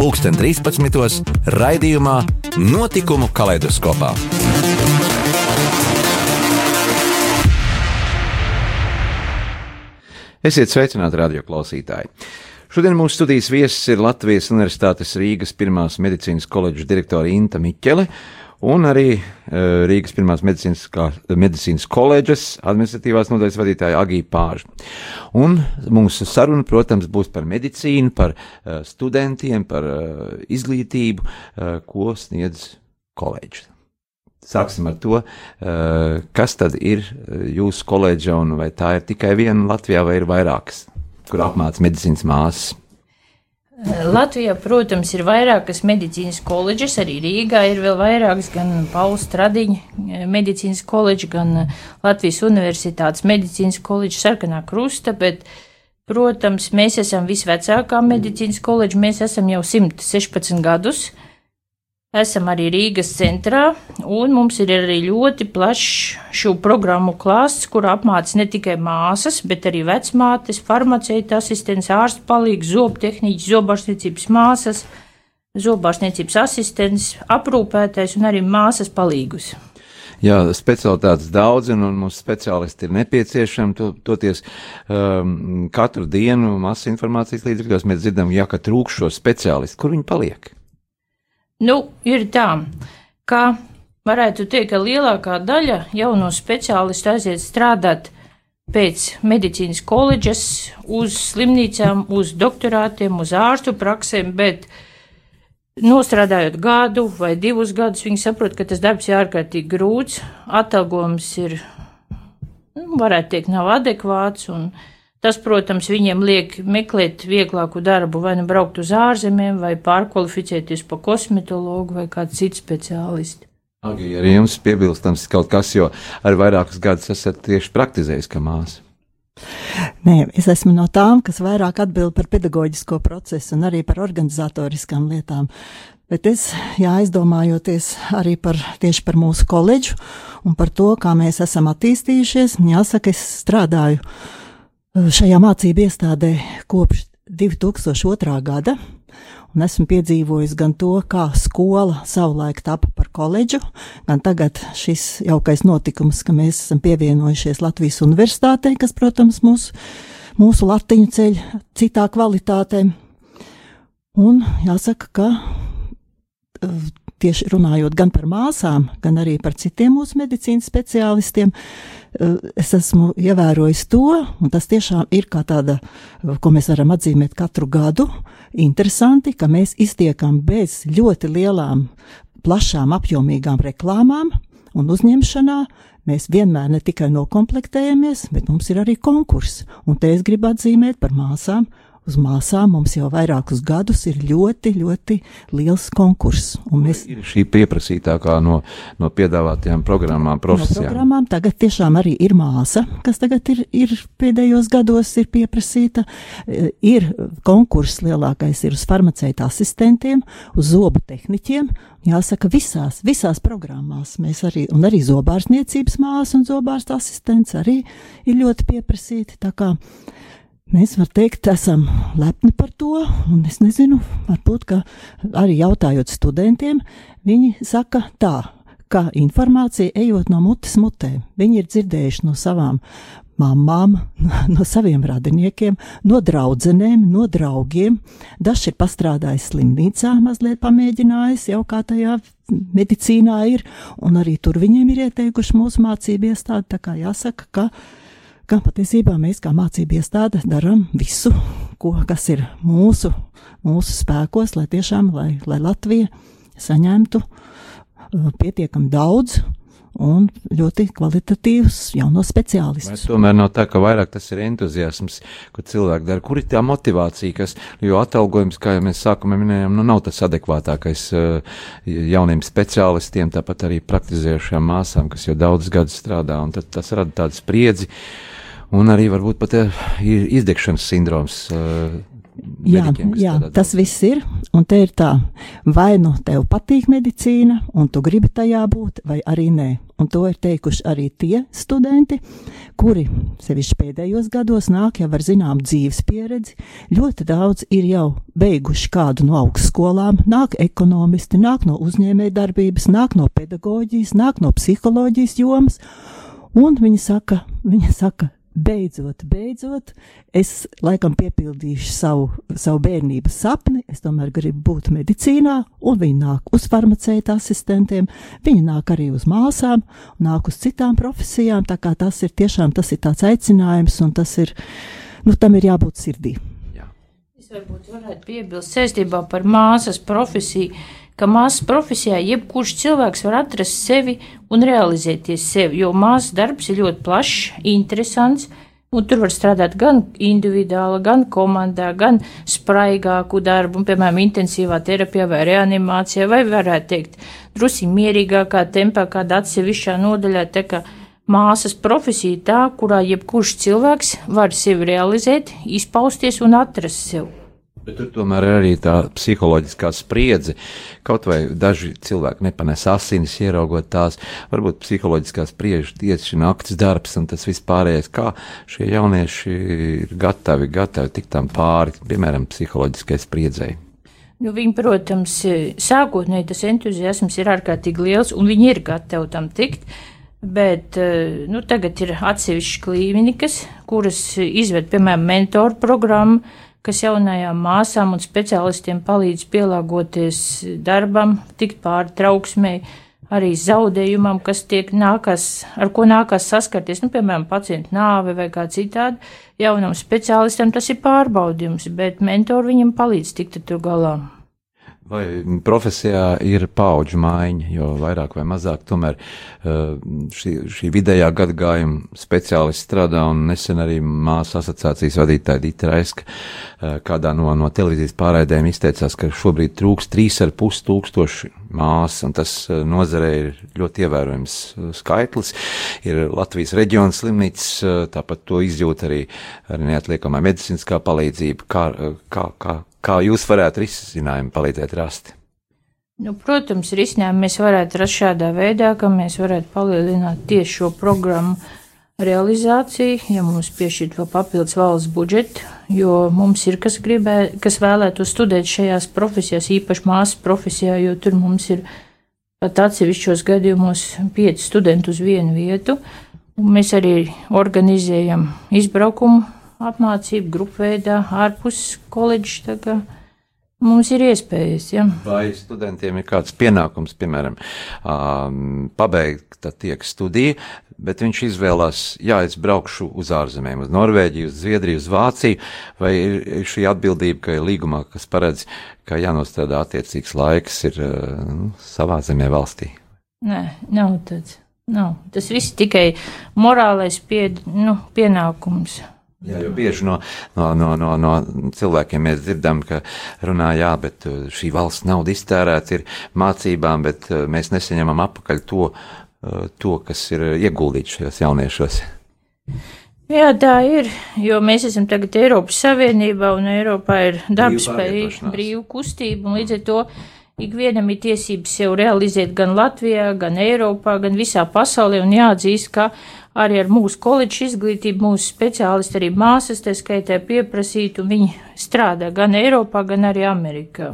pulksten 13. raidījumā Notikumu kaleidoskopā. Esiet sveicināti, radio klausītāji! Šodien mūsu studijas viesis ir Latvijas Universitātes Rīgas Pirmās medicīnas koledžas direktore Inta Miķele un arī uh, Rīgas Pirmās kā, medicīnas koledžas administratīvās nodaļas vadītāja Agija Pāža. Un mūsu saruna, protams, būs par medicīnu, par uh, studentiem, par izglītību, ko sniedz koledža. Sāksim ar to, kas tad ir jūsu koledža un vai tā ir tikai viena Latvijā vai ir vairākas, kur apmāca medicīnas māsas. Latvijā, protams, ir vairākas medicīnas koledžas, arī Rīgā ir vēl vairākas, gan Pauls Stradiņa medicīnas koledža, gan Latvijas Universitātes medicīnas koledža, Sarkanā krusta, bet, protams, mēs esam visvecākā medicīnas koledža, mēs esam jau 116 gadus. Esam arī Rīgas centrā, un mums ir arī ļoti plašs šo programmu klāsts, kur apmāca ne tikai māsas, bet arī vecmātes, farmaceita asistents, ārsta palīgs, zobtehniķis, zobārstniecības māsas, zobārstniecības asistents, aprūpētais un arī māsas palīgus. Jā, specialitātes daudz, un, un mums speciālisti ir nepieciešami. To, toties um, katru dienu masu informācijas līdzekļos mēs dzirdam, ja ka trūkst šo speciālistu, kur viņi paliek. Nu, ir tā, ka varētu teikt, ka lielākā daļa jauno speciālistu aiziet strādāt pēc medicīnas koledžas, uz slimnīcām, uz doktorātiem, uz ārstu praksēm, bet nostrādājot gadu vai divus gadus, viņi saprot, ka tas darbs ir ārkārtīgi grūts, atalgojums ir, nu, varētu teikt, nav adekvāts un Tas, protams, viņiem liek meklēt vieglāku darbu, vai nu braukt uz ārzemēm, vai pārkvalificēties par kosmetologu vai kādu citu speciālistu. Agri, arī jums piebilstams kaut kas, jo ar vairākus gadus esat tieši praktizējis kā māsa. Nē, es esmu no tām, kas vairāk atbild par pedagoģisko procesu un arī par organizatoriskām lietām. Bet es, jā, aizdomājoties arī par, tieši par mūsu koledžu un par to, kā mēs esam attīstījušies, jāsaka, es strādāju šajā mācību iestādē kopš 2002. gada, un esmu piedzīvojis gan to, kā skola savulaik tapa par koledžu, gan tagad šis jaukais notikums, ka mēs esam pievienojušies Latvijas universitātei, kas, protams, mūs, mūsu latiņu ceļ citā kvalitātē. Un jāsaka, ka tieši runājot gan par māsām, gan arī par citiem mūsu medicīnas speciālistiem, eh, es esmu ievērojis to, un tas tiešām ir kā tāda, ko mēs varam atzīmēt katru gadu, interesanti, ka mēs iztiekam bez ļoti lielām, plašām, apjomīgām reklāmām un uzņemšanā. Mēs vienmēr ne tikai nokomplektējamies, bet mums ir arī konkurss, un te es gribu atzīmēt par māsām uz māsām mums jau vairākus gadus ir ļoti, ļoti liels konkurss. Mēs... Ir šī pieprasītākā no, no piedāvātajām programmām, profesijām. No programmām tagad tiešām arī ir māsa, kas tagad ir, ir pēdējos gados ir pieprasīta. E, ir konkurss lielākais ir uz farmaceita asistentiem, uz zobu tehniķiem. Jāsaka, visās, visās programmās mēs arī, un arī zobārstniecības māsa un zobārsta asistents arī ir ļoti pieprasīti. Tā kā Mēs varam teikt, esam lepni par to, un es nezinu, varbūt, arī jautājot studentiem, viņi saka tā, ka informācija ejot no mutes mutē. Viņi ir dzirdējuši no savām mamām, no saviem radiniekiem, no draudzenēm, no draugiem. Dažs ir pastrādājis slimnīcā, mazliet pamēģinājis jau kā tajā medicīnā ir, un arī tur viņiem ir ieteikuši mūsu mācību iestādi, tā kā jāsaka, ka ka patiesībā mēs kā mācību iestāde darām visu, ko, kas ir mūsu, mūsu spēkos, lai tiešām, lai, lai Latvija saņemtu uh, pietiekami daudz un ļoti kvalitatīvus jaunos speciālistus. Vai tomēr nav tā, ka vairāk tas ir entuziasms, ko cilvēki dara. Kur ir tā motivācija, kas, jo atalgojums, kā jau mēs sākumā minējām, nu nav tas adekvātākais uh, jauniem speciālistiem, tāpat arī praktizējušajām māsām, kas jau daudz gadus strādā, un tad tas rada tādu spriedzi. Un arī varbūt pat uh, ir izdegšanas sindroms. Uh, Jā, jā tas viss ir. Un te ir tā, vai nu tev patīk medicīna, un tu gribi tajā būt, vai arī nē. Un to ir teikuši arī tie studenti, kuri sevišķi pēdējos gados nāk jau ar zinām dzīves pieredzi. Ļoti daudz ir jau beiguši kādu no augstskolām, nāk ekonomisti, nāk no uzņēmējdarbības, nāk no pedagoģijas, nāk no psiholoģijas jomas. Un viņi saka, viņi saka, beidzot, beidzot, es laikam piepildīšu savu, savu bērnības sapni. Es tomēr gribu būt medicīnā, un viņi nāk uz farmaceita asistentiem, viņi nāk arī uz māsām, nāk uz citām profesijām. Tā kā tas ir tiešām tas ir tāds aicinājums, un tas ir, nu, tam ir jābūt sirdī. Jā. Es varbūt varētu piebilst saistībā par māsas profesiju ka māsas profesijā jebkurš cilvēks var atrast sevi un realizēties sevi, jo māsas darbs ir ļoti plašs, interesants. Un tur var strādāt gan individuāli, gan komandā, gan spraigāku darbu, un, piemēram, intensīvā terapijā vai reanimācijā, vai varētu teikt, drusīgi mierīgākā tempā, kāda atsevišķā nodaļā. Tā kā māsas profesija tā, kurā jebkurš cilvēks var sevi realizēt, izpausties un atrast sevi. Bet tur tomēr ir arī tā psiholoģiskā spriedze. Kaut vai daži cilvēki nepanes asinis, ieraugot tās, varbūt psiholoģiskā spriedze tieši naktas darbs un tas vispārējais, kā šie jaunieši ir gatavi, gatavi tikt tam pāri, piemēram, psiholoģiskai spriedzei. Nu, viņi, protams, sākotnēji tas entuziasms ir ārkārtīgi liels, un viņi ir gatavi tam tikt. Bet nu, tagad ir atsevišķas klīnikas, kuras izved, piemēram, mentoru programmu, kas jaunajām māsām un speciālistiem palīdz pielāgoties darbam, tikt pāri trauksmei, arī zaudējumam, kas tiek nākas, ar ko nākas saskarties, nu, piemēram, pacientu nāve vai kā citādi. Jaunam speciālistam tas ir pārbaudījums, bet mentori viņam palīdz tikt ar to galā. Vai profesijā ir paudžu maiņa, jo vairāk vai mazāk tomēr uh, šī, šī vidējā gadagājuma speciālisti strādā un nesen arī māsu asociācijas vadītāja Dita Raiska uh, kādā no, no televīzijas pārraidēm izteicās, ka šobrīd trūks 3,5 tūkstoši māsu, un tas uh, nozarē ir ļoti ievērojams skaitlis. Ir Latvijas reģiona slimnīcas, tāpat to izjūt arī, arī neatliekamā medicīniskā palīdzība, kā, kā, kā Kā jūs varētu risinājumu palīdzēt rast? Nu, protams, risinājumu mēs varētu rast šādā veidā, ka mēs varētu palielināt tieši šo programmu realizāciju, ja mums piešķirt vēl papildus valsts budžetu, jo mums ir kas gribē, kas vēlētu studēt šajās profesijās, īpaši māsas profesijā, jo tur mums ir pat atsevišķos gadījumos pieci studenti uz vienu vietu. Un mēs arī organizējam izbraukumu apmācību grupveidā, ārpus koledža. Mums ir iespējas. Ja? Vai studentiem ir kāds pienākums, piemēram, um, pabeigt tiek studiju, bet viņš izvēlās, jā, es braukšu uz ārzemēm, uz Norvēģiju, uz Zviedriju, uz Vāciju, vai ir šī atbildība, ka ir līgumā, kas paredz, ka jānostrādā attiecīgs laiks ir uh, savā zemē valstī? Nē, nav tāds. Nav. Tas viss tikai morālais pie, nu, pienākums. Jā, jo bieži no, no, no, no, no cilvēkiem mēs dzirdam, ka runā, jā, bet uh, šī valsts nauda iztērēta ir mācībām, bet uh, mēs nesaņemam apakaļ to, uh, to kas ir ieguldīts šajos jauniešos. Jā, tā ir, jo mēs esam tagad Eiropas Savienībā un Eiropā ir darbspēja, brīvu kustību un līdz ar to ikvienam ir tiesības sev realizēt gan Latvijā, gan Eiropā, gan visā pasaulē un jāatzīst, ka arī ar mūsu koledžu izglītību, mūsu speciālisti, arī māsas, tā skaitā pieprasīt, un viņi strādā gan Eiropā, gan arī Amerikā.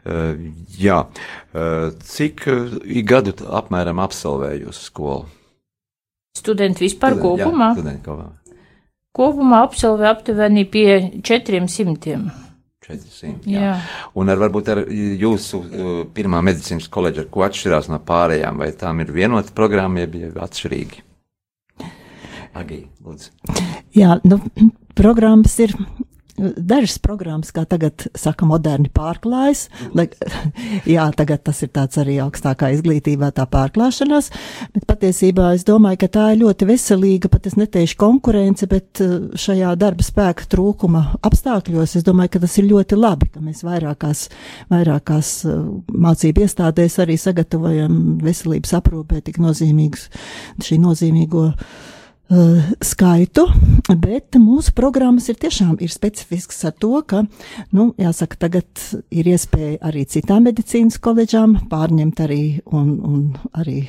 Uh, jā, uh, cik uh, gadu apmēram absolvēju jūsu skolu? Studenti vispār Student, kopumā? Jā, studenti kopumā. Kopumā absolvē aptuveni pie 400. 400. Jā. jā. Un ar, varbūt ar jūsu uh, pirmā medicīnas koledža, ar ko atšķirās no pārējām, vai tām ir vienota programma, jeb, jeb atšķirīgi? Agī, lūdzu. Jā, nu, programmas ir dažas programmas, kā tagad saka, moderni pārklājas. Jā, tagad tas ir tāds arī augstākā izglītībā tā pārklāšanās, bet patiesībā es domāju, ka tā ir ļoti veselīga, pat es neteikšu konkurence, bet uh, šajā darba spēka trūkuma apstākļos es domāju, ka tas ir ļoti labi, ka mēs vairākās, vairākās uh, mācību iestādēs arī sagatavojam veselības aprūpē tik nozīmīgus, šī nozīmīgo skaitu, bet mūsu programmas ir tiešām ir specifisks ar to, ka, nu, jāsaka, tagad ir iespēja arī citām medicīnas koledžām pārņemt arī un, un arī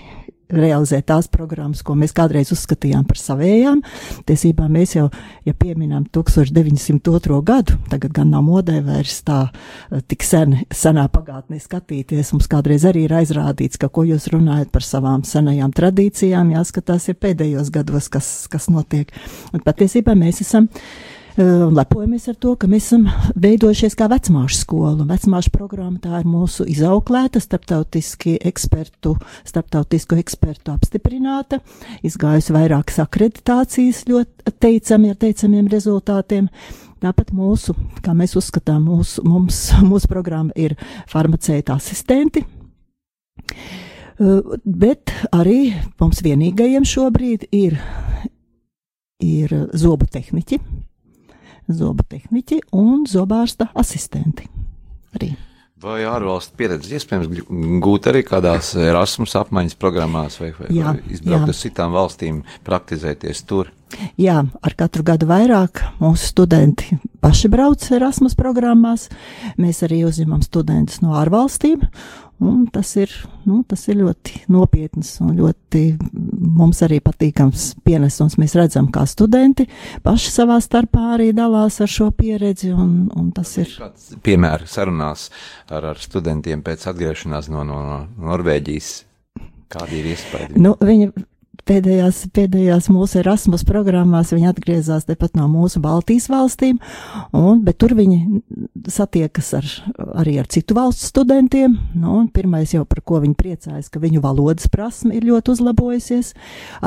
realizēt tās programmas, ko mēs kādreiz uzskatījām par savējām. Tiesībā mēs jau, ja pieminām 1902. gadu, tagad gan nav modē vairs tā eh, tik sen, senā pagātnē skatīties, mums kādreiz arī ir aizrādīts, ka ko jūs runājat par savām senajām tradīcijām, jāskatās ir pēdējos gados, kas, kas notiek. Un patiesībā mēs esam lepojamies ar to, ka mēs esam veidojušies kā vecmāšu skola. Vecmāšu programma tā ir mūsu izauklēta, starptautiski ekspertu, starptautisku ekspertu apstiprināta, izgājusi vairākas akreditācijas ļoti teicami ar teicamiem rezultātiem. Tāpat mūsu, kā mēs uzskatām, mūsu, mums, mūsu programma ir farmaceita asistenti. Bet arī mums vienīgajiem šobrīd ir, ir zobu tehniķi, zobu tehniķi un zobārsta asistenti. Arī. Vai ārvalstu pieredzi iespējams gūt arī kādās Erasmus apmaiņas programmās vai, vai, jā, vai izbraukt jā. uz citām valstīm, praktizēties tur? Jā, ar katru gadu vairāk mūsu studenti paši brauc Erasmus programmās. Mēs arī uzņemam studentus no ārvalstīm, Un tas ir, nu, tas ir ļoti nopietns un ļoti mums arī patīkams pienesums. Mēs redzam, kā studenti paši savā starpā arī dalās ar šo pieredzi. Un, un tas ir. Piemēram, sarunās ar, ar studentiem pēc atgriešanās no, no, no Norvēģijas. Kādi ir iespējas? Nu, viņi pēdējās, pēdējās mūsu Erasmus programmās viņi atgriezās tepat no mūsu Baltijas valstīm, un, bet tur viņi satiekas ar, arī ar citu valstu studentiem. Nu, pirmais jau par ko viņi priecājas, ka viņu valodas prasme ir ļoti uzlabojusies.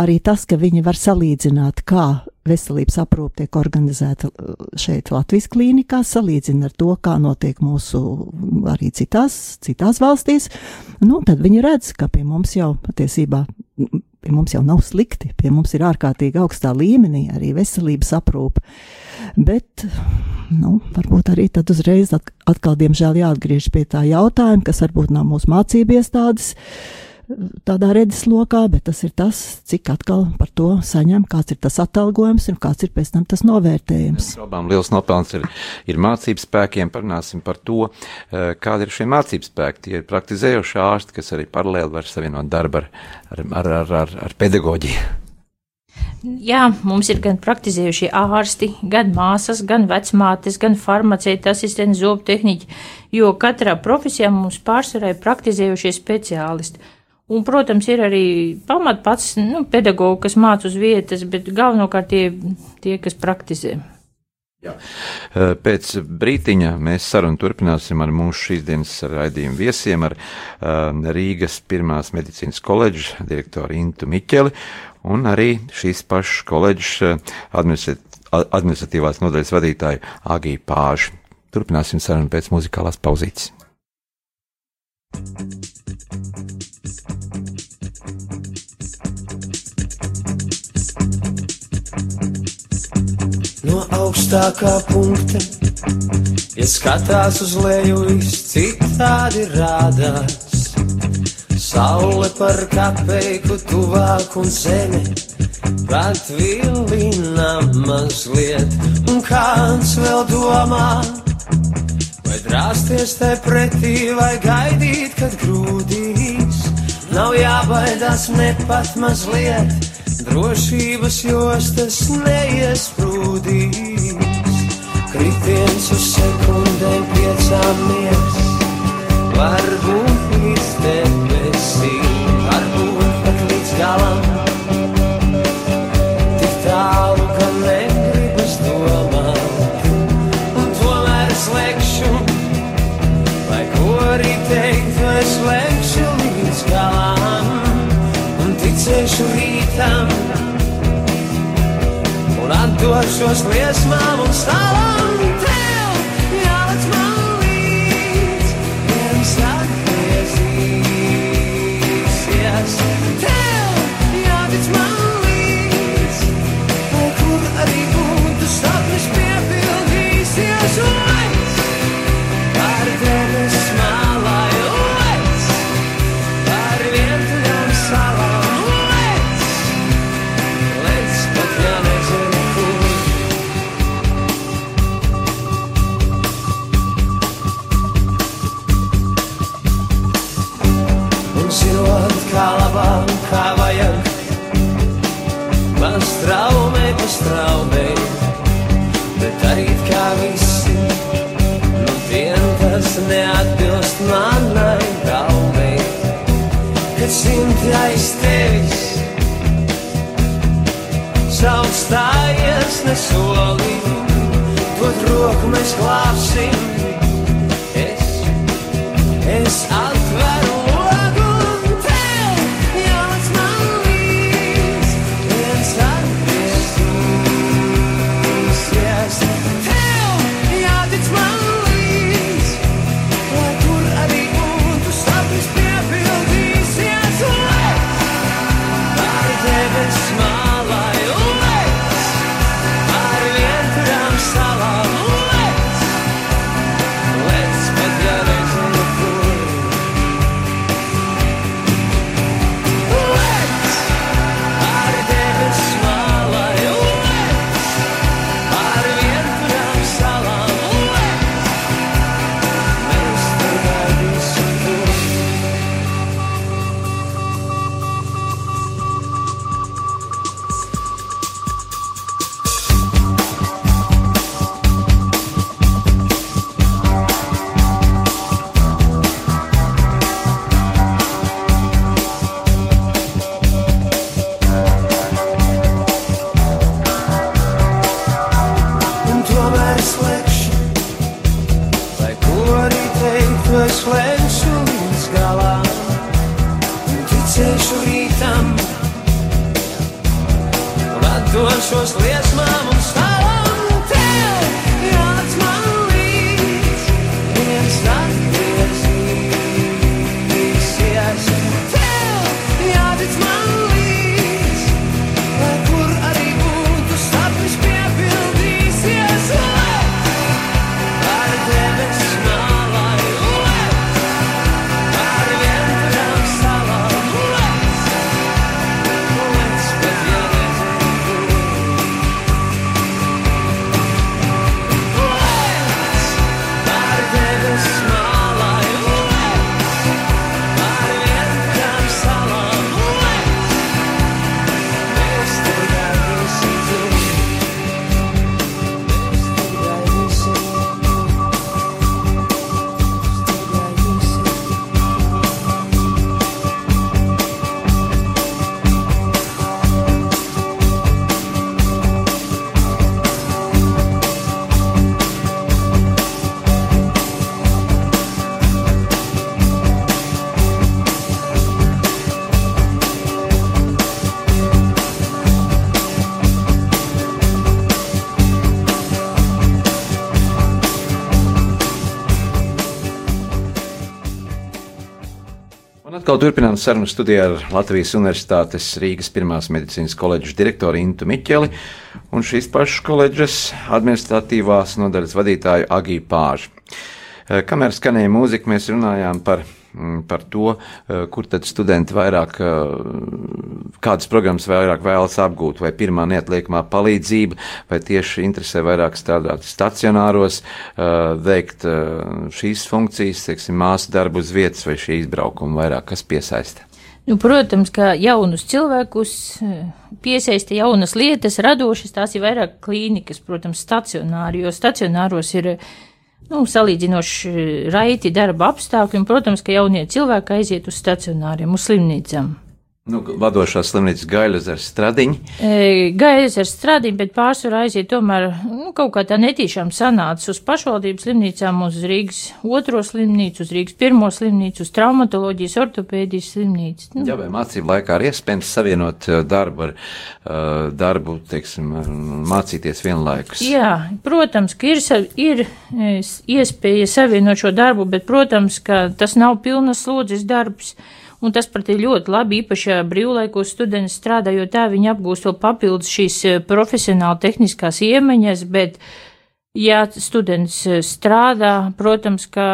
Arī tas, ka viņi var salīdzināt, kā veselības aprūpe tiek organizēta šeit Latvijas klīnikā, salīdzina ar to, kā notiek mūsu arī citās, citās valstīs, nu, tad viņi redz, ka pie mums jau patiesībā pie mums jau nav slikti, pie mums ir ārkārtīgi augstā līmenī arī veselības aprūpe. Bet, nu, varbūt arī tad uzreiz atkal, diemžēl, jāatgriež pie tā jautājuma, kas varbūt nav mūsu mācību iestādes tādā redzeslokā, bet tas ir tas, cik atkal par to saņem, kāds ir tas atalgojums un kāds ir pēc tam tas novērtējums. Šaubām liels nopelns ir, ir mācības spēkiem, parunāsim par to, eh, kāda ir šie mācības spēki. Tie ir praktizējoši ārsti, kas arī paralēli var savienot darbu ar, ar, ar, ar, ar, ar pedagoģiju. Jā, mums ir gan praktizējušie ārsti, gan māsas, gan vecmātes, gan farmaceiti, asistenti, zobu tehniķi, jo katrā profesijā mums pārsvarā ir praktizējušie speciālisti. Un, protams, ir arī pamat pats nu, pedagogs, kas māca uz vietas, bet galvenokārt tie, tie kas praktizē. Jā. Pēc brītiņa mēs sarunu turpināsim ar mūsu šīs dienas raidījumu viesiem, ar Rīgas pirmās medicīnas koledžas direktoru Intu Miķeli un arī šīs pašas koledžas administratīvās nodaļas vadītāju Agiju Pāžu. Turpināsim sarunu pēc muzikālās pauzītes. no augstākā punkta. Ja skatās uz leju, viss citādi rādās. Saule par kapeiku tuvāk un zeme, bet vilina mazliet, un kāds vēl domā, vai drāsties te pretī, vai gaidīt, kad grūdīs. Nav jābaidās ne pat mazliet drošības jostas neiesprūdīs. Kritiens uz sekundēm piecām miegs, varbūt līdz debesīm, varbūt pat līdz galam. Lekšu līdz galam, un ticēšu rītam un atdošos liesmām un stāvam atkal turpinām sarunu studijā ar Latvijas Universitātes Rīgas Pirmās medicīnas koledžas direktoru Intu Miķeli un šīs pašas koledžas administratīvās nodaļas vadītāju Agiju Pāžu. Kamēr skanēja mūzika, mēs runājām par, par to, eh, kur tad studenti vairāk, eh, kādas programmas vairāk vēlas apgūt, vai pirmā neatliekamā palīdzība, vai tieši interesē vairāk strādāt stacionāros, eh, veikt šīs funkcijas, teiksim, māsu darbu uz vietas vai šī izbraukuma vairāk, kas piesaista. Nu, protams, ka jaunus cilvēkus piesaista jaunas lietas, radošas, tās ir vairāk klīnikas, protams, stacionāri, jo stacionāros ir nu, salīdzinoši raiti darba apstākļi, un, protams, ka jaunie cilvēki aiziet uz stacionāriem, uz slimnīcām. Nu, vadošās slimnīcas Gailes ar stradiņu. Gaidas ar strādību, bet pārsvarā aiziet tomēr nu, kaut kā tā netīšām sanāca uz pašvaldības slimnīcām, uz Rīgas otro slimnīcu, uz Rīgas pirmo slimnīcu, uz traumatoloģijas, ortopēdijas slimnīcu. Nu, Jā, vai mācību laikā ir iespējams savienot uh, darbu ar uh, darbu, teiksim, mācīties vienlaikus? Jā, protams, ka ir, ir e, iespēja savienot šo darbu, bet, protams, ka tas nav pilnas slodzes darbs. Un tas pat ir ļoti labi, īpaši brīvlaikos studenti strādā, jo tā viņi apgūst vēl papildus šīs e, profesionāli tehniskās iemaņas, bet, ja students e, strādā, protams, ka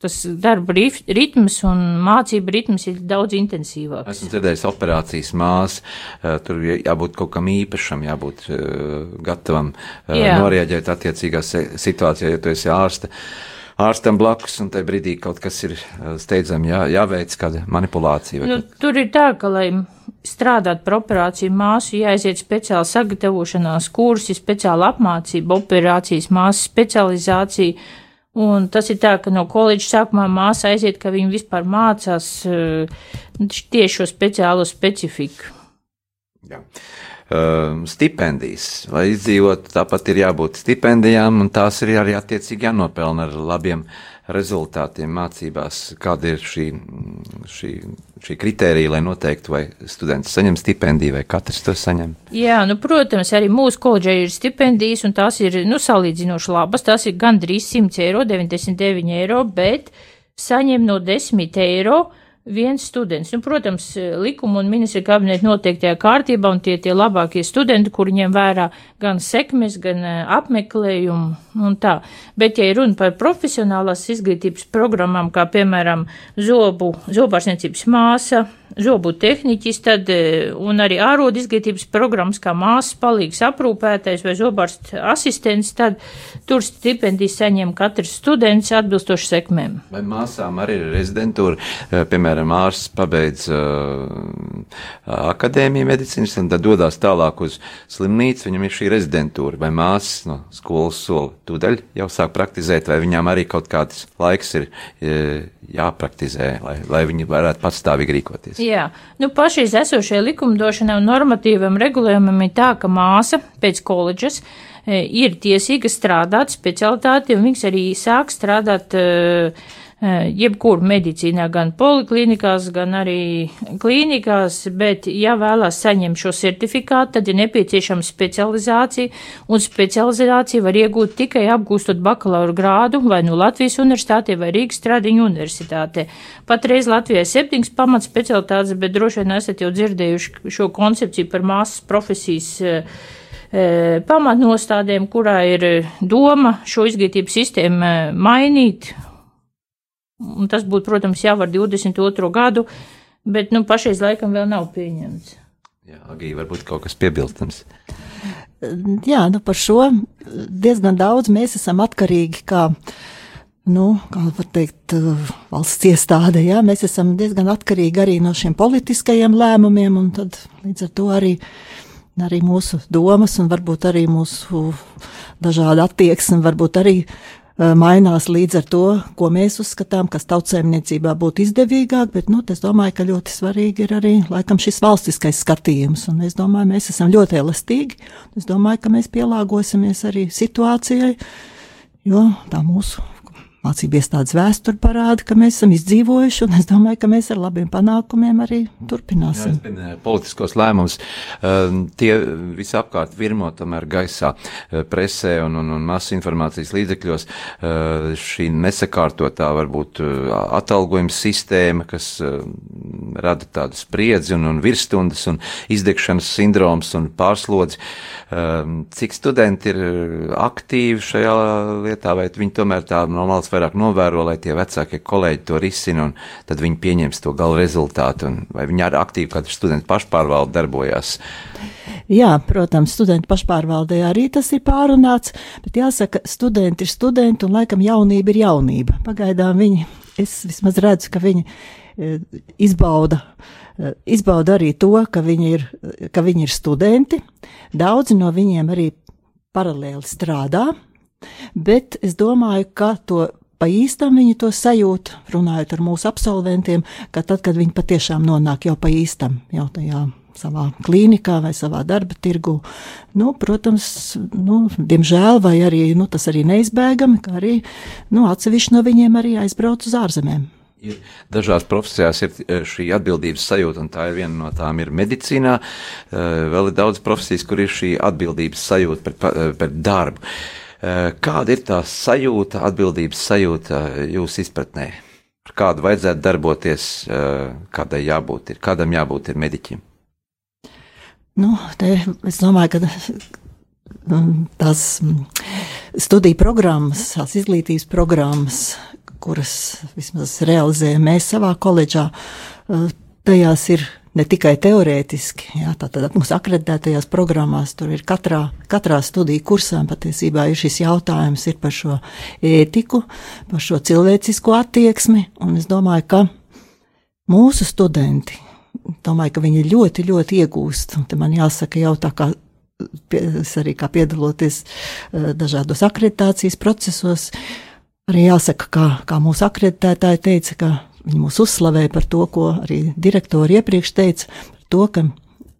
tas darba ritms un mācība ritms ir daudz intensīvāks. Esmu dzirdējis operācijas māsas, tur jā- jābūt kaut kam īpašam, jābūt gatavam Jā. norēģēt attiecīgā situācijā, ja tu esi ārsta. Ārstam blakus, un tajā brīdī kaut kas ir eh, steidzami jā, jāveic, kāda manipulācija. Nu, tur ir tā, ka, lai strādāt par operāciju māsu, jāaiziet speciāli sagatavošanās kursi, speciāla apmācība, operācijas māsas specializācija. Un tas ir tā, ka no koledžas sākumā māsa aiziet, ka viņa vispār mācās eh, tieši šo speciālo specifiku. Jā. Uh, stipendijas, lai izdzīvotu, tāpat ir jābūt stipendijām, un tās ir arī attiecīgi jānopelna ar labiem rezultātiem mācībās. Kāda ir šī, šī, šī kritērija, lai noteiktu, vai students saņem stipendiju, vai katrs to saņem? Jā, nu, protams, arī mūsu koledžai ir stipendijas, un tās ir, nu, salīdzinoši labas. Tās ir gandrīz 100 eiro, 99 eiro, bet saņem no 10 eiro viens students. Nu, protams, likuma un ministra kabineta noteiktajā kārtībā, un tie tie labākie studenti, kuri ņem vērā gan sekmes, gan eh, apmeklējumu un tā. Bet, ja runa par profesionālās izglītības programmām, kā piemēram zobu, zobārsniecības māsa, zobu tehniķis, tad, eh, un arī ārodu izglītības programmas, kā māsas palīgs aprūpētais vai zobārsts asistents, tad tur stipendijas saņem katrs students atbilstoši sekmēm. Vai māsām arī ir rezidentūra, Eh, piemēram, ārsts pabeidz uh, akadēmiju medicīnas un tad dodas tālāk uz slimnīcu, viņam ir šī rezidentūra, vai māsas no skolas sola tūdaļ jau sāk praktizēt, vai viņām arī kaut kāds laiks ir jāpraktizē, lai, lai viņi varētu patstāvīgi rīkoties. Jā, nu pašreiz esošajai likumdošanai un normatīvam regulējumam ir tā, ka māsa pēc koledžas e, ir tiesīga strādāt specialitāti, un viņas arī sāk strādāt e, jebkur medicīnā, gan poliklinikās, gan arī klīnikās, bet, ja vēlās saņemt šo certifikātu, tad ir nepieciešama specializācija, un specializācija var iegūt tikai apgūstot bakalaura grādu vai nu Latvijas universitātē vai Rīgas Stradiņu universitātē. Patreiz Latvijai septiņas pamat specialitātes, bet droši vien esat jau dzirdējuši šo koncepciju par māsas profesijas eh, eh, pamatnostādēm, kurā ir eh, doma šo izglītības sistēmu eh, mainīt. Un tas būtu, protams, jau ar 22. gadu, bet nu, pašreiz laikam vēl nav pieņemts. Jā, Agī, varbūt kaut kas piebilstams. Jā, nu par šo diezgan daudz mēs esam atkarīgi kā, nu, kā var teikt, valsts iestāde, jā, mēs esam diezgan atkarīgi arī no šiem politiskajiem lēmumiem, un tad līdz ar to arī, arī mūsu domas un varbūt arī mūsu dažāda attieksme varbūt arī mainās līdz ar to, ko mēs uzskatām, kas tautsēmniecībā būtu izdevīgāk, bet, nu, es domāju, ka ļoti svarīgi ir arī, laikam, šis valstiskais skatījums, un es domāju, mēs esam ļoti elastīgi, es domāju, ka mēs pielāgosimies arī situācijai, jo tā mūsu mācību iestādes vēsture parāda, ka mēs esam izdzīvojuši, un es domāju, ka mēs ar labiem panākumiem arī Jā, turpināsim. es minēju politiskos lēmumus. Um, tie visapkārt virmo tomēr gaisā, uh, presē un, un, un masu informācijas līdzekļos. Uh, šī nesakārtotā varbūt uh, atalgojuma sistēma, kas uh, rada tādu spriedzi un, un virsstundas un izdegšanas sindroms un pārslodzi. Cik studenti ir uh, aktīvi šajā lietā, vai viņi tomēr tā no malas vairāk novēro, lai tie vecākie kolēģi to risina, un tad viņi pieņems to gala rezultātu, vai viņi arī aktīvi katrs students pašpārvalde darbojās. Jā, protams, studentu pašpārvaldē arī tas ir pārunāts, bet jāsaka, studenti ir studenti un laikam jaunība ir jaunība. Pagaidām viņi, es vismaz redzu, ka viņi e, izbauda, e, izbauda arī to, ka viņi, ir, ka viņi ir studenti. Daudzi no viņiem arī paralēli strādā, bet es domāju, ka to pa īstam viņi to sajūt, runājot ar mūsu absolventiem, ka tad, kad viņi patiešām nonāk jau pa īstam, jau tajā savā klīnikā vai savā darba tirgu. Nu, protams, nu, diemžēl, vai arī nu, tas arī neizbēgami, ka arī nu, atsevišķi no viņiem arī aizbrauc uz ārzemēm. Ir dažās profesijās ir eh, šī atbildības sajūta, un tā ir viena no tām ir medicīnā. Eh, Vēl ir daudz profesijas, kur ir šī atbildības sajūta pret, pa- eh, pret darbu. Eh, Kāda ir tā sajūta, atbildības sajūta jūsu izpratnē? Ar kādu vajadzētu darboties, eh, kādai jābūt, ir, kādam jābūt ir mediķim? Nu, te, es domāju, ka mm, tās mm, studiju programmas, tās izglītības programmas, kuras vismaz realizējam mēs savā koledžā, eh, tajās ir ne tikai teorētiski, jā, tātad mūsu akreditētajās programmās tur ir katrā, katrā studiju kursā patiesībā ir šis jautājums ir par šo ētiku, par šo cilvēcisko attieksmi, un es domāju, ka mūsu studenti, domāju, ka viņi ļoti, ļoti iegūst, un te man jāsaka jau tā kā es arī kā piedaloties eh, dažādos akreditācijas procesos, arī jāsaka, kā, kā mūsu akreditētāji teica, ka viņi mūs uzslavēja par to, ko arī direktori iepriekš teica, par to, ka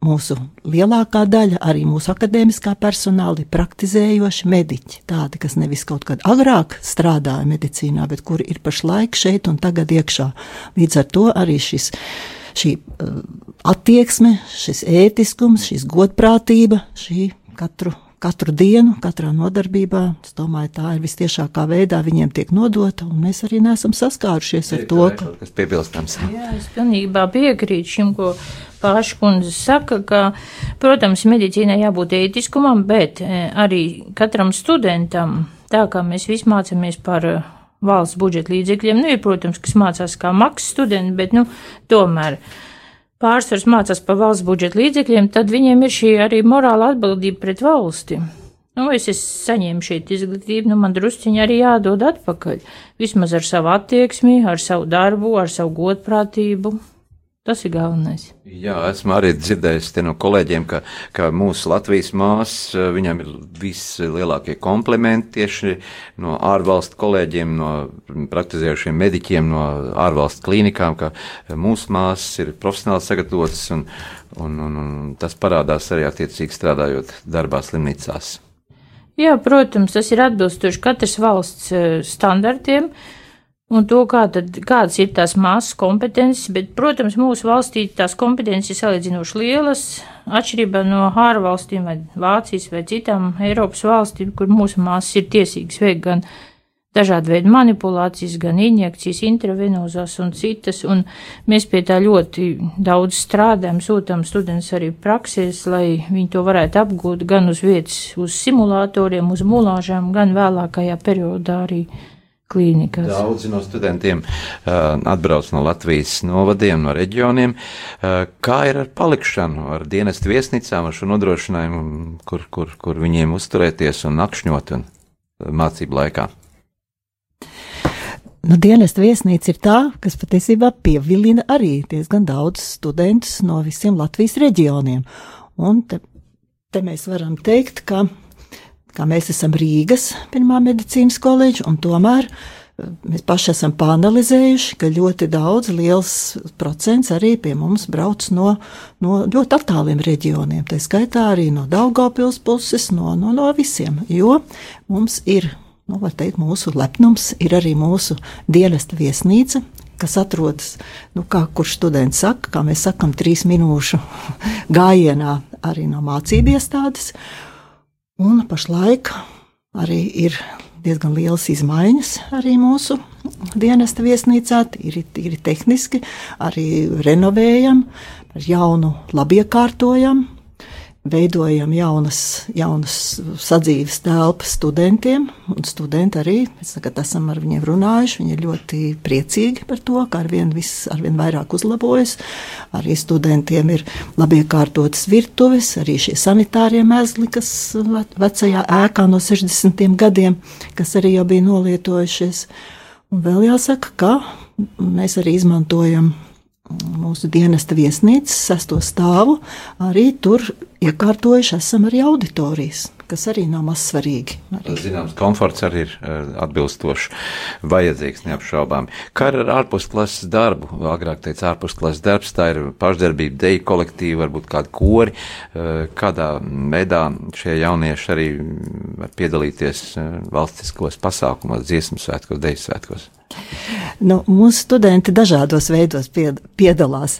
mūsu lielākā daļa, arī mūsu akadēmiskā personāla, ir praktizējoši mediķi. Tādi, kas nevis kaut kad agrāk strādāja medicīnā, bet kuri ir pašlaik šeit un tagad iekšā. Līdz ar to arī šis šī uh, attieksme, šis ētiskums, šis godprātība, šī katru, katru dienu, katrā nodarbībā, es domāju, tā ir vistiešākā veidā viņiem tiek nodota, un mēs arī neesam saskārušies ar to, ka kas piebilstams. Jā, es pilnībā piekrītu šim, ko Pārša kundze saka, ka, protams, medicīnai jābūt ētiskumam, bet eh, arī katram studentam, tā kā mēs visi mācāmies par eh, valsts budžeta līdzekļiem, nu, ir, protams, kas mācās kā maksas studenti, bet, nu, tomēr pārsvars mācās par valsts budžeta līdzekļiem, tad viņiem ir šī arī morāla atbildība pret valsti. Nu, es saņēmu šeit izglītību, nu, man drusciņi arī jādod atpakaļ. Vismaz ar savu attieksmi, ar savu darbu, ar savu godprātību. Tas ir galvenais. Jā, esmu arī dzirdējis no kolēģiem, ka, ka mūsu Latvijas māsas, eh, viņam ir vislielākie komplimenti tieši no ārvalstu kolēģiem, no praktizējušiem mediķiem, no ārvalstu klīnikām, ka mūsu māsas ir profesionāli sagatavotas un, un, un, un tas parādās arī attiecīgi strādājot darbā slimnīcās. Jā, protams, tas ir atbilstoši katras valsts eh, standartiem un to, kā tad, kādas ir tās māsas kompetences, bet, protams, mūsu valstī tās kompetences ir salīdzinoši lielas, atšķirībā no ārvalstīm vai Vācijas vai citām Eiropas valstīm, kur mūsu māsas ir tiesīgas veikt gan dažādu veidu manipulācijas, gan injekcijas, intravenozās un citas, un mēs pie tā ļoti daudz strādājam, sūtām studentus arī praksēs, lai viņi to varētu apgūt gan uz vietas, uz simulatoriem, uz mulāžām, gan vēlākajā periodā arī klīnikās. Daudzi no studentiem uh, atbrauc no Latvijas novadiem, no reģioniem. Uh, kā ir ar palikšanu, ar dienestu viesnīcām, ar šo nodrošinājumu, kur, kur, kur viņiem uzturēties un nakšņot un uh, mācību laikā? Nu, dienesta viesnīca ir tā, kas patiesībā pievilina arī diezgan daudz studentus no visiem Latvijas reģioniem. Un te, te mēs varam teikt, ka, ka mēs esam Rīgas pirmā medicīnas koledža, un tomēr eh, mēs paši esam panalizējuši, ka ļoti daudz, liels procents arī pie mums brauc no, no ļoti attāliem reģioniem. Tā skaitā arī no Daugavpils puses, no, no, no visiem, jo mums ir nu, teikt, mūsu lepnums ir arī mūsu dienesta viesnīca, kas atrodas, nu, kā kurš students saka, kā mēs sakam, trīs minūšu gājienā arī no mācību iestādes. Un pašlaik arī ir diezgan lielas izmaiņas arī mūsu dienesta viesnīcā, ir, ir tehniski, arī renovējam, jaunu labiekārtojam, veidojam jaunas, jaunas sadzīves telpas studentiem, un studenti arī, mēs tagad esam ar viņiem runājuši, viņi ir ļoti priecīgi par to, ka arvien viss arvien vairāk uzlabojas, arī studentiem ir labi iekārtotas virtuves, arī šie sanitārie mezli, kas ve- vecajā ēkā no 60. gadiem, kas arī jau bija nolietojušies. Un vēl jāsaka, ka mēs arī izmantojam mūsu dienesta viesnīcas sesto stāvu, arī tur iekārtojuši esam arī auditorijas, kas arī nav maz svarīgi. Arī. Zināms, komforts arī ir eh, atbilstošs, vajadzīgs neapšaubām. Kā ar ārpusklases darbu? Agrāk teica, ārpusklases darbs, tā ir pašdarbība, deju kolektīva, varbūt kāda kori. Eh, Kādā veidā šie jaunieši arī var piedalīties eh, valstiskos pasākumos, dziesmu svētkos, deju svētkos? Nu, mūsu studenti dažādos veidos pied, piedalās.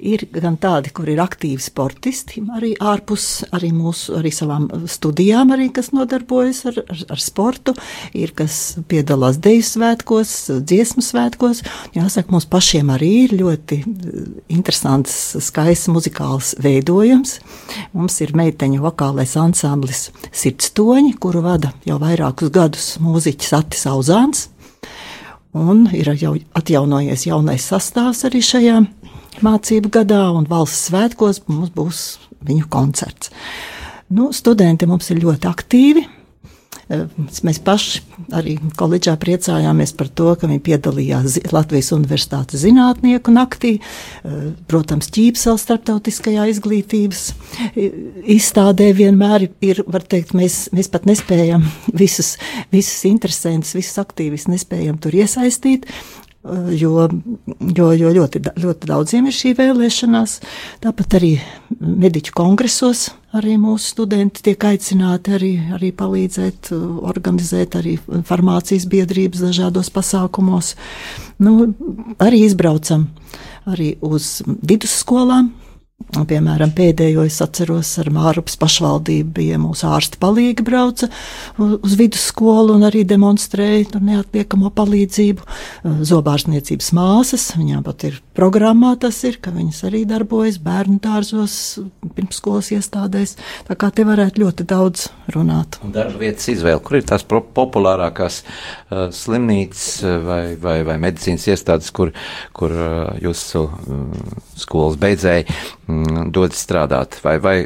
Ir gan tādi, kur ir aktīvi sportisti, arī ārpus arī mūsu arī savām studijām, arī, kas nodarbojas ar, ar, ar sportu. Ir kas piedalās deju svētkos, dziesmu svētkos. Jāsaka, mums pašiem arī ir ļoti eh, interesants, skaists muzikāls veidojums. Mums ir meiteņu vokālais ansamblis Sirdstoņi, kuru vada jau vairākus gadus mūziķis Atis Auzāns. Un ir jau atjaunojies jaunais sastāvs arī šajā, mācību gadā, un valsts svētkos mums būs viņu koncerts. Nu, studenti mums ir ļoti aktīvi. Eh, Mēs paši arī koledžā priecājāmies par to, ka viņi piedalījās Latvijas Universitātes zinātnieku naktī, eh, protams, ķīpsels starptautiskajā izglītības i- izstādē vienmēr ir, var teikt, mēs, mēs pat nespējam visus, visus interesantus, visus aktīvis nespējam tur iesaistīt, eh, jo, jo, jo ļoti, ļoti daudziem ir šī vēlēšanās. Tāpat arī mediķu kongresos arī mūsu studenti tiek aicināti arī, arī palīdzēt, uh, organizēt arī farmācijas biedrības dažādos pasākumos. Nu, arī izbraucam arī uz vidusskolām. Piemēram, pēdējo es atceros ar Mārupas pašvaldību bija mūsu ārsta palīgi brauca uz vidusskolu un arī demonstrēja tur neatliekamo palīdzību. Uh, Zobārstniecības māsas, viņām pat ir programmā tas ir, ka viņas arī darbojas bērnu dārzos, pirmsskolas iestādēs. Tā kā te varētu ļoti daudz runāt. Un Darba vietas izvēle, kur ir tās populārākās uh, slimnīcas uh, vai, vai, vai medicīnas iestādes, kur, kur uh, jūsu uh, skolas beidzēji mm, dodas strādāt, vai, vai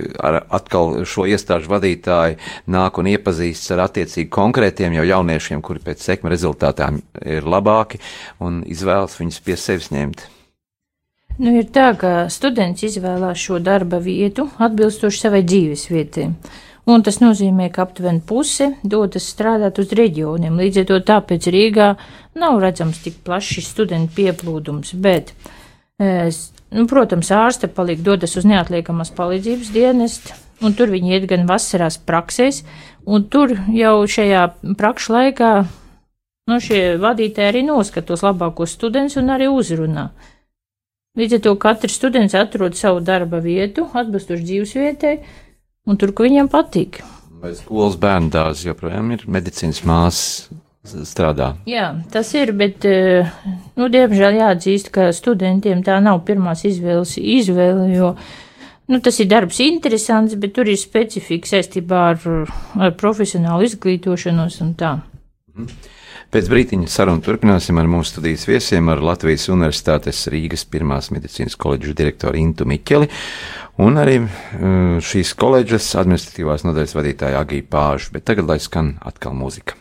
atkal šo iestāžu vadītāji nāk un iepazīstas ar attiecīgi konkrētiem jau jauniešiem, kuri pēc sekma rezultātām ir labāki un izvēlas viņus pie sevis ņemt. Nu, ir tā, ka students izvēlās šo darba vietu atbilstoši savai dzīves vietai. Un tas nozīmē, ka aptuveni puse dodas strādāt uz reģioniem. Līdz ar to tāpēc Rīgā nav redzams tik plašs studentu pieplūdums. Bet, eh, nu, protams, ārste paliek dodas uz neatliekamās palīdzības dienestu, un tur viņi iet gan vasarās praksēs, un tur jau šajā prakšu laikā nu, šie vadītāji arī noskatos labākos studentus un arī uzrunā. Līdz ar to katrs students atrod savu darba vietu, atbilstoši dzīves vietai, un tur, kur viņam patīk. Vai skolas bērnu dārzi joprojām ir medicīnas māsas strādā? Jā, tas ir, bet, eh, nu, diemžēl jāatzīst, ka studentiem tā nav pirmās izvēles izvēle, jo, nu, tas ir darbs interesants, bet tur ir specifika saistībā ar, ar profesionālu izglītošanos un tā. Pēc brīdiņa sarunu turpināsim ar mūsu studijas viesiem, ar Latvijas Universitātes Rīgas pirmās medicīnas koledžas direktoru Intu Miķeli un arī uh, šīs koledžas administratīvās nodaļas vadītāju Agiju Pāžu. Bet tagad lai skan atkal mūzika.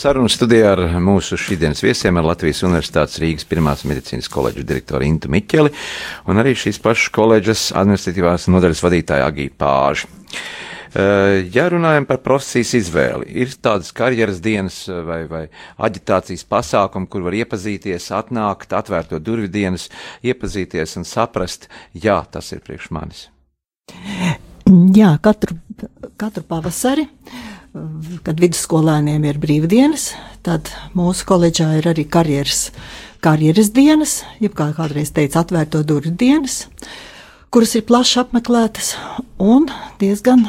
Sarunu studijā ar mūsu šīsdienas viesiem, ar Latvijas Universitātes Rīgas Pirmās medicīnas koledžas direktoru Intu Miķeli un arī šīs pašas koledžas administratīvās nodaļas vadītāju Agiju Pāžu. Eh, Ja runājam par profesijas izvēli, ir tādas karjeras dienas eh, vai, vai aģitācijas pasākumi, kur var iepazīties, atnākt, atvērt to durvju dienas, iepazīties un saprast, jā, tas ir priekš manis. Jā, katru, katru pavasari, kad vidusskolēniem ir brīvdienas, tad mūsu koledžā ir arī karjeras, karjeras dienas, jeb kā kādreiz teica, atvērto durvju dienas, kuras ir plaši apmeklētas un diezgan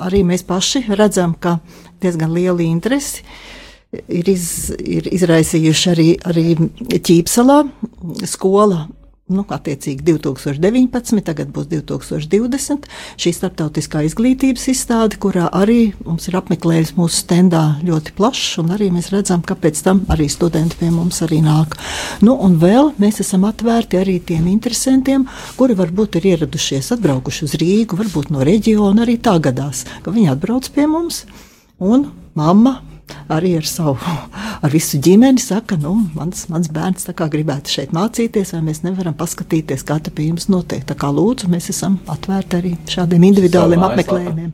arī mēs paši redzam, ka diezgan liela interesi ir, iz, ir izraisījuši arī, arī Ķīpselā skola. Nu, attiecīgi 2019, tagad būs 2020. Šī starptautiskā izglītības izstāde, kurā arī mums ir apmeklējis mūsu stendā ļoti plašs, un arī mēs redzam, ka pēc tam arī studenti pie mums arī nāk. Nu, un vēl mēs esam atvērti arī tiem interesantiem, kuri varbūt ir ieradušies, atbraukuši uz Rīgu, varbūt no reģiona, arī tā gadās, ka viņi atbrauc pie mums, un mamma arī ar savu, ar visu ģimeni saka, nu, mans, mans bērns tā kā gribētu šeit mācīties, vai mēs nevaram paskatīties, kā te pie jums notiek. Tā kā lūdzu, mēs esam atvērti arī šādiem individuāliem apmeklējumiem.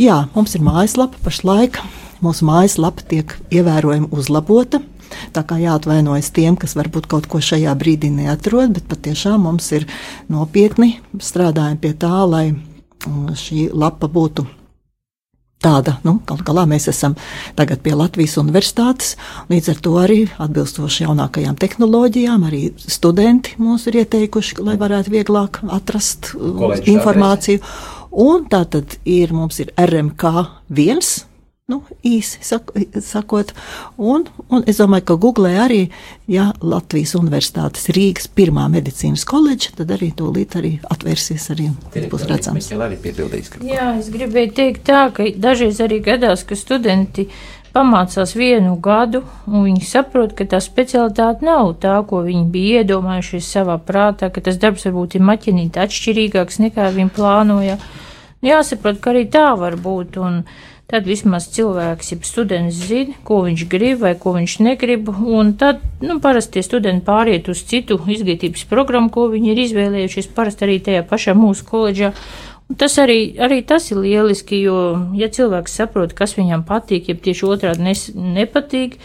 Jā, mums ir mājaslapa pašlaik. Mūsu mājaslapa tiek ievērojami uzlabota. Tā kā jāatvainojas tiem, kas varbūt kaut ko šajā brīdī neatrod, bet patiešām mums ir nopietni strādājumi pie tā, lai mm, šī lapa būtu tāda, nu, galu galā mēs esam tagad pie Latvijas universitātes, līdz ar to arī atbilstoši jaunākajām tehnoloģijām, arī studenti mums ir ieteikuši, lai varētu vieglāk atrast uh, Koledžas informāciju. Un tā tad ir, mums ir RMK viens. Nu, īsi sak, sakot, un, un es domāju, ka Google arī, ja Latvijas Universitātes Rīgas pirmā medicīnas koledža, tad arī tūlīt arī atvērsies, arī būs redzams. Jā, es gribēju teikt tā, ka dažreiz arī gadās, ka studenti pamācās vienu gadu, un viņi saprot, ka tā specialitāte nav tā, ko viņi bija iedomājušies savā prātā, ka tas darbs varbūt ir maķinīt atšķirīgāks nekā viņi plānoja. Nu, Jāsaprot, ka arī tā var būt, un tad vismaz cilvēks, ja students zina, ko viņš grib vai ko viņš negrib, un tad, nu, parasti studenti pāriet uz citu izglītības programmu, ko viņi ir izvēlējušies, parasti arī tajā pašā mūsu koledžā. Un Tas arī, arī tas ir lieliski, jo, ja cilvēks saprot, kas viņam patīk, ja tieši otrādi nes, nepatīk,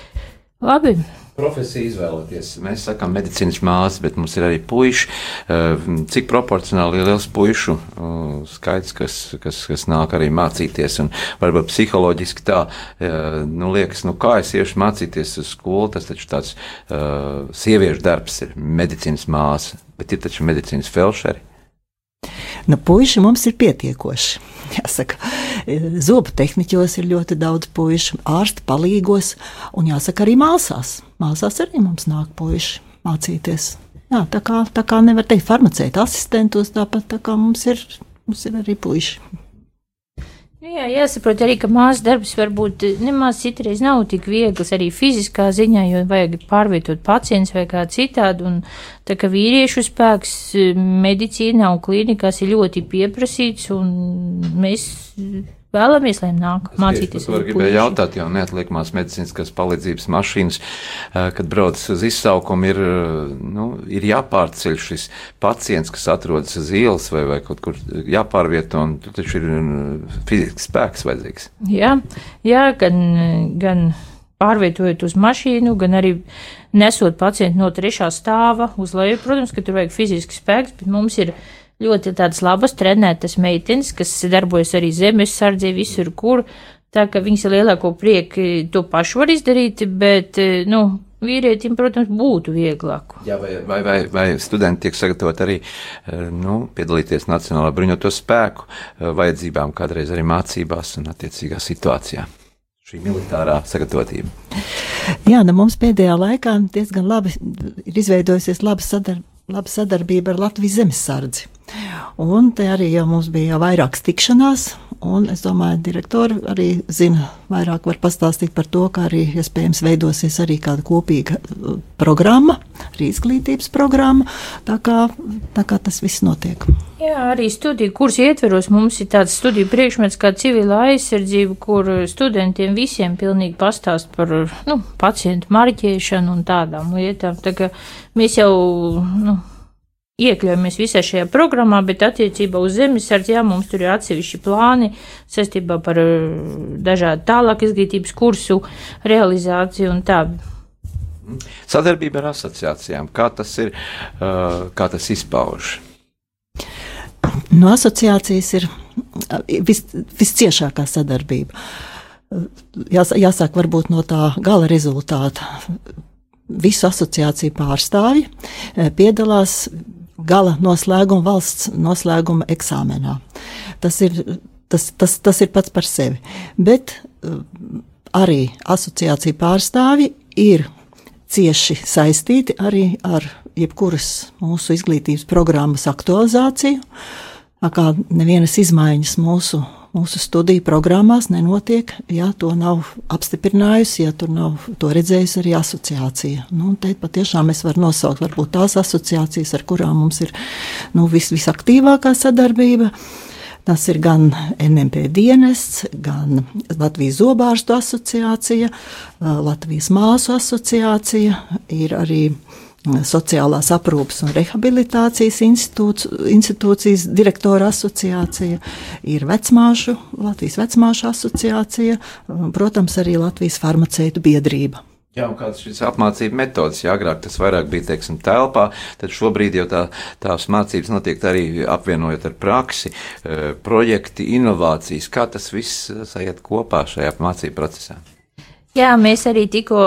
labi. Profesiju izvēloties. Mēs sakām medicīnas māsas, bet mums ir arī puiši. Eh, Cik proporcionāli ir liels puišu eh, skaits, kas, kas, kas nāk arī mācīties, un varbūt psiholoģiski tā, eh, nu, liekas, nu, kā es iešu mācīties uz skolu, tas taču tāds uh, sieviešu darbs ir medicīnas māsa, bet ir taču medicīnas felšeri. Nu, puiši mums ir pietiekoši. Jāsaka, zobu tehniķos ir ļoti daudz puišu, ārsta palīgos, un jāsaka, arī māsās. Māsās arī mums nāk puiši mācīties. Jā, tā kā, tā kā nevar teikt, farmaceita asistentos tāpat tā kā mums ir, mums ir arī puiši. Jā, jāsaprot arī, ka māsas darbs varbūt nemaz citreiz nav tik viegls arī fiziskā ziņā, jo vajag pārvietot pacients vai kā citādi. Un tā kā vīriešu spēks eh, medicīnā un klīnikās ir ļoti pieprasīts, un mēs vēlamies, lai nāk mācīties. Es gribēju jautāt, jau neatliekamās medicīniskās palīdzības mašīnas, eh, kad brauc uz izsaukumu, ir, eh, nu, ir jāpārceļ šis pacients, kas atrodas uz ielas vai, vai kaut kur jāpārvieto, un tur taču ir eh, fizisks spēks vajadzīgs. Jā, jā gan, gan pārvietojot uz mašīnu, gan arī nesot pacientu no trešā stāva uz leju. Protams, ka tur vajag fizisks spēks, bet mums ir ļoti tādas labas trenētas meitenes, kas darbojas arī zemes sardzē visur, kur. Tā ka viņas ar lielāko prieku to pašu var izdarīt, bet, nu, vīrietim, protams, būtu vieglāk. Jā, vai, vai, vai, vai studenti tiek sagatavoti arī eh, nu, piedalīties Nacionālā bruņoto spēku eh, vajadzībām, kādreiz arī mācībās un attiecīgā situācijā? Šī militārā sagatavotība. Jā, nu mums pēdējā laikā diezgan labi ir izveidojusies laba, sadar, laba sadarbība ar Latvijas zemesardzi. Un te arī jau mums bija jau vairākas tikšanās, un es domāju, direktori arī zina, vairāk var pastāstīt par to, kā arī iespējams veidosies arī kāda kopīga uh, programma, arī izglītības programma, tā kā, tā kā tas viss notiek. Jā, arī studiju kursu ietveros mums ir tāds studiju priekšmets kā civila aizsardzība, kur studentiem visiem pilnīgi pastāst par nu, pacientu marķēšanu un tādām lietām. Tā kā mēs jau nu, iekļaujamies visā šajā programmā, bet attiecībā uz zemesardzi, jā, mums tur ir atsevišķi plāni saistībā par eh, dažādu tālāk izglītības kursu realizāciju un tā. Sadarbība ar asociācijām, kā tas ir, uh, kā tas izpauž? No asociācijas ir uh, vis, visciešākā sadarbība. Jās, jāsāk varbūt no tā gala rezultāta. Visu asociāciju pārstāvji eh, piedalās gala noslēguma, valsts noslēguma eksāmenā. Tas ir, tas, tas, tas ir pats par sevi. Bet uh, arī asociācija pārstāvji ir cieši saistīti arī ar jebkuras mūsu izglītības programmas aktualizāciju. Tā kā nevienas izmaiņas mūsu, mūsu studiju programmās nenotiek, ja to nav apstiprinājusi, ja tur nav to redzējusi arī asociācija. Nu, te patiešām es varu nosaukt varbūt tās asociācijas, ar kurām mums ir nu, vis, visaktīvākā sadarbība. Tas ir gan NMP dienests, gan Latvijas zobārstu asociācija, Latvijas māsu asociācija, ir arī Sociālās aprūpes un rehabilitācijas institūcijas direktora asociācija, ir vecmāšu, Latvijas vecmāšu asociācija, protams, arī Latvijas farmaceitu biedrība. Jā, un kādas šīs apmācību metodas, ja agrāk tas vairāk bija, teiksim, telpā, tad šobrīd jau tā, tās mācības notiek arī apvienojot ar praksi, eh, projekti, inovācijas, kā tas viss sajiet kopā šajā mācību procesā. Jā, mēs arī tikko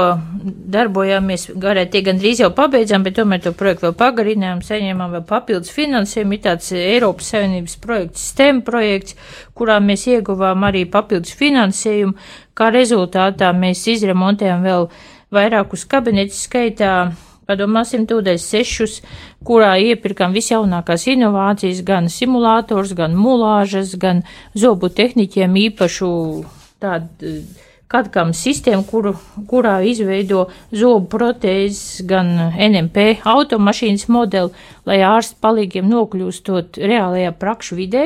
darbojāmies, garēt tie gandrīz jau pabeidzām, bet tomēr to projektu vēl pagarinājām, saņēmām vēl papildus finansējumu. Ir tāds Eiropas Savienības projekts, STEM projekts, kurā mēs ieguvām arī papildus finansējumu. Kā rezultātā mēs izremontējām vēl vairākus kabinetus skaitā. Padomāsim, tūdaļ sešus, kurā iepirkām visjaunākās inovācijas, gan simulators, gan mulāžas, gan zobu tehniķiem īpašu tādu Katkam sistēmu, kuru, kurā izveido zobu protēzes, gan NMP automašīnas modeli, lai ārstu palīgiem nokļūstot reālajā prakšu vidē,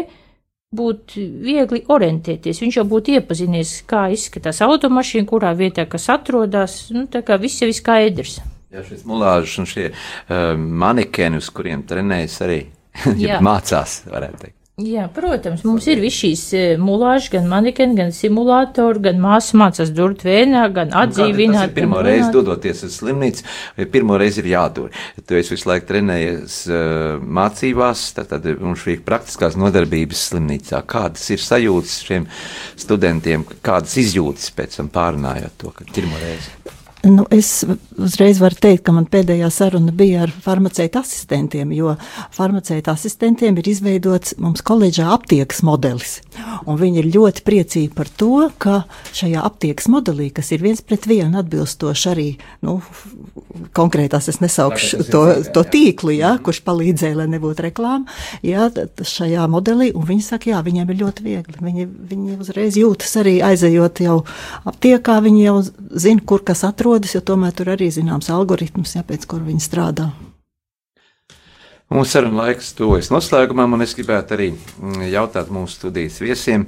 būtu viegli orientēties. Viņš jau būtu iepazinies, kā izskatās automašīna, kurā vietā kas atrodas. Nu, tā kā viss jau ir skaidrs. Jā, šis mulāžas un šie uh, manikeni, uz kuriem trenējas arī mācās, varētu teikt. Jā, protams, mums ir visas šīs eh, mulāžas, gan manikeni, gan simulātori, gan māsas mācās durt vēnā, gan Nu, atdzīvināt. ir pirmo reizi dodoties uz slimnīcu, pirmo reizi ir jādur. Tu esi visu laiku trenējies uh, mācībās, tad, tad mums šī praktiskās nodarbības slimnīcā. Kādas ir sajūtas šiem studentiem, kādas izjūtas pēc tam pārunājot to, ka pirmo reizi? Nu, es uzreiz varu teikt, ka man pēdējā saruna bija ar farmaceitu asistentiem, jo farmaceitu asistentiem ir izveidots mums koledžā aptiekas modelis. Un viņi ir ļoti priecīgi par to, ka šajā aptiekas modelī, kas ir viens pret vienu atbilstoši arī, nu, konkrētās es nesaukšu to, to tīklu, jā, kurš palīdzēja, lai nebūtu reklāma, jā, šajā modelī, un viņi saka, jā, viņiem ir ļoti viegli. Viņi, viņi uzreiz jūtas arī aizejot jau aptiekā, viņi jau zina, kur kas atrodas, jo tomēr tur arī zināms algoritms, jā, pēc kur viņi strādā. Mūsu saruna laiks tuvojas noslēgumam, un es gribētu arī mm, jautāt mūsu studijas viesiem,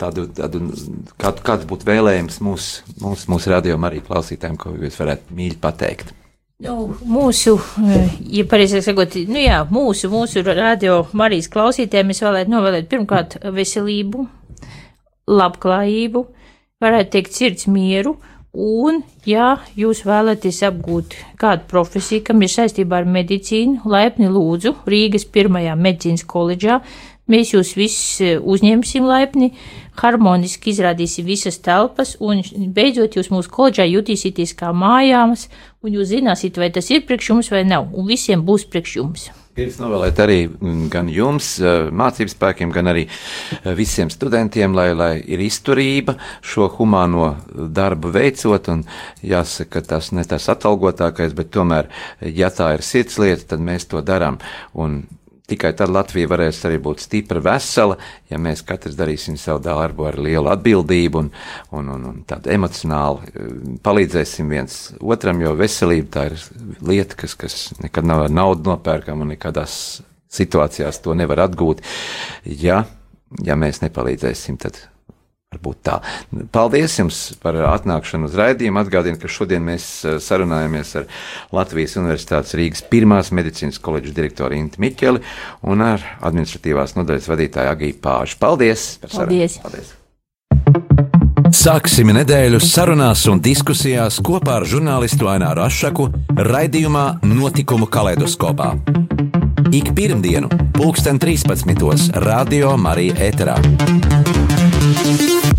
tādu, tādu, kādu, kāds būtu vēlējums mūsu, mūsu, mūsu radiokamā arī klausītājiem, ko jūs varētu mīļi pateikt. Nu, mūsu, ja pareizāk sakot, nu jā, mūsu, mūsu radio Marijas klausītājiem es vēlētu novēlēt pirmkārt veselību, labklājību, varētu teikt sirds mieru, un, ja jūs vēlaties apgūt kādu profesiju, kam ir saistībā ar medicīnu, laipni lūdzu Rīgas pirmajā medicīnas koledžā, mēs jūs visus eh, uzņemsim laipni, harmoniski izrādīsim visas telpas, un beidzot jūs mūsu koledžā jutīsieties kā mājās, un jūs zināsiet, vai tas ir priekš jums vai nav, un visiem būs priekš jums. Gribu novēlēt arī mm, gan jums, eh, mācību spēkiem, gan arī eh, visiem studentiem, lai, lai ir izturība šo humāno darbu veicot. Jāsaka, ka tas ne tas atalgotākais, bet tomēr, ja tā ir sirds lieta, tad mēs to darām. Un Tikai tad Latvija varēs arī būt stipra, vesela, ja mēs katrs darīsim savu darbu ar lielu atbildību un, un, un, un tādu emocionāli eh, palīdzēsim viens otram, jo veselība tā ir lieta, kas, kas nekad nav ar naudu nopērkama un nekādās situācijās to nevar atgūt. Ja, ja mēs nepalīdzēsim, tad varbūt tā. Paldies jums par atnākšanu uz raidījumu. Atgādinu, ka šodien mēs eh, sarunājamies ar Latvijas Universitātes Rīgas pirmās medicīnas koledžas direktoru Intu Miķeli un ar administratīvās nodaļas vadītāju Agiju Pāžu. Paldies! par sarunu. Paldies. Paldies. Sāksim nedēļu sarunās un diskusijās kopā ar žurnālistu Aināru Rošu raidījumā Notikumu kaleidoskopā. Ik pirmdienu, pulksten 13. Radio Marija Eterā.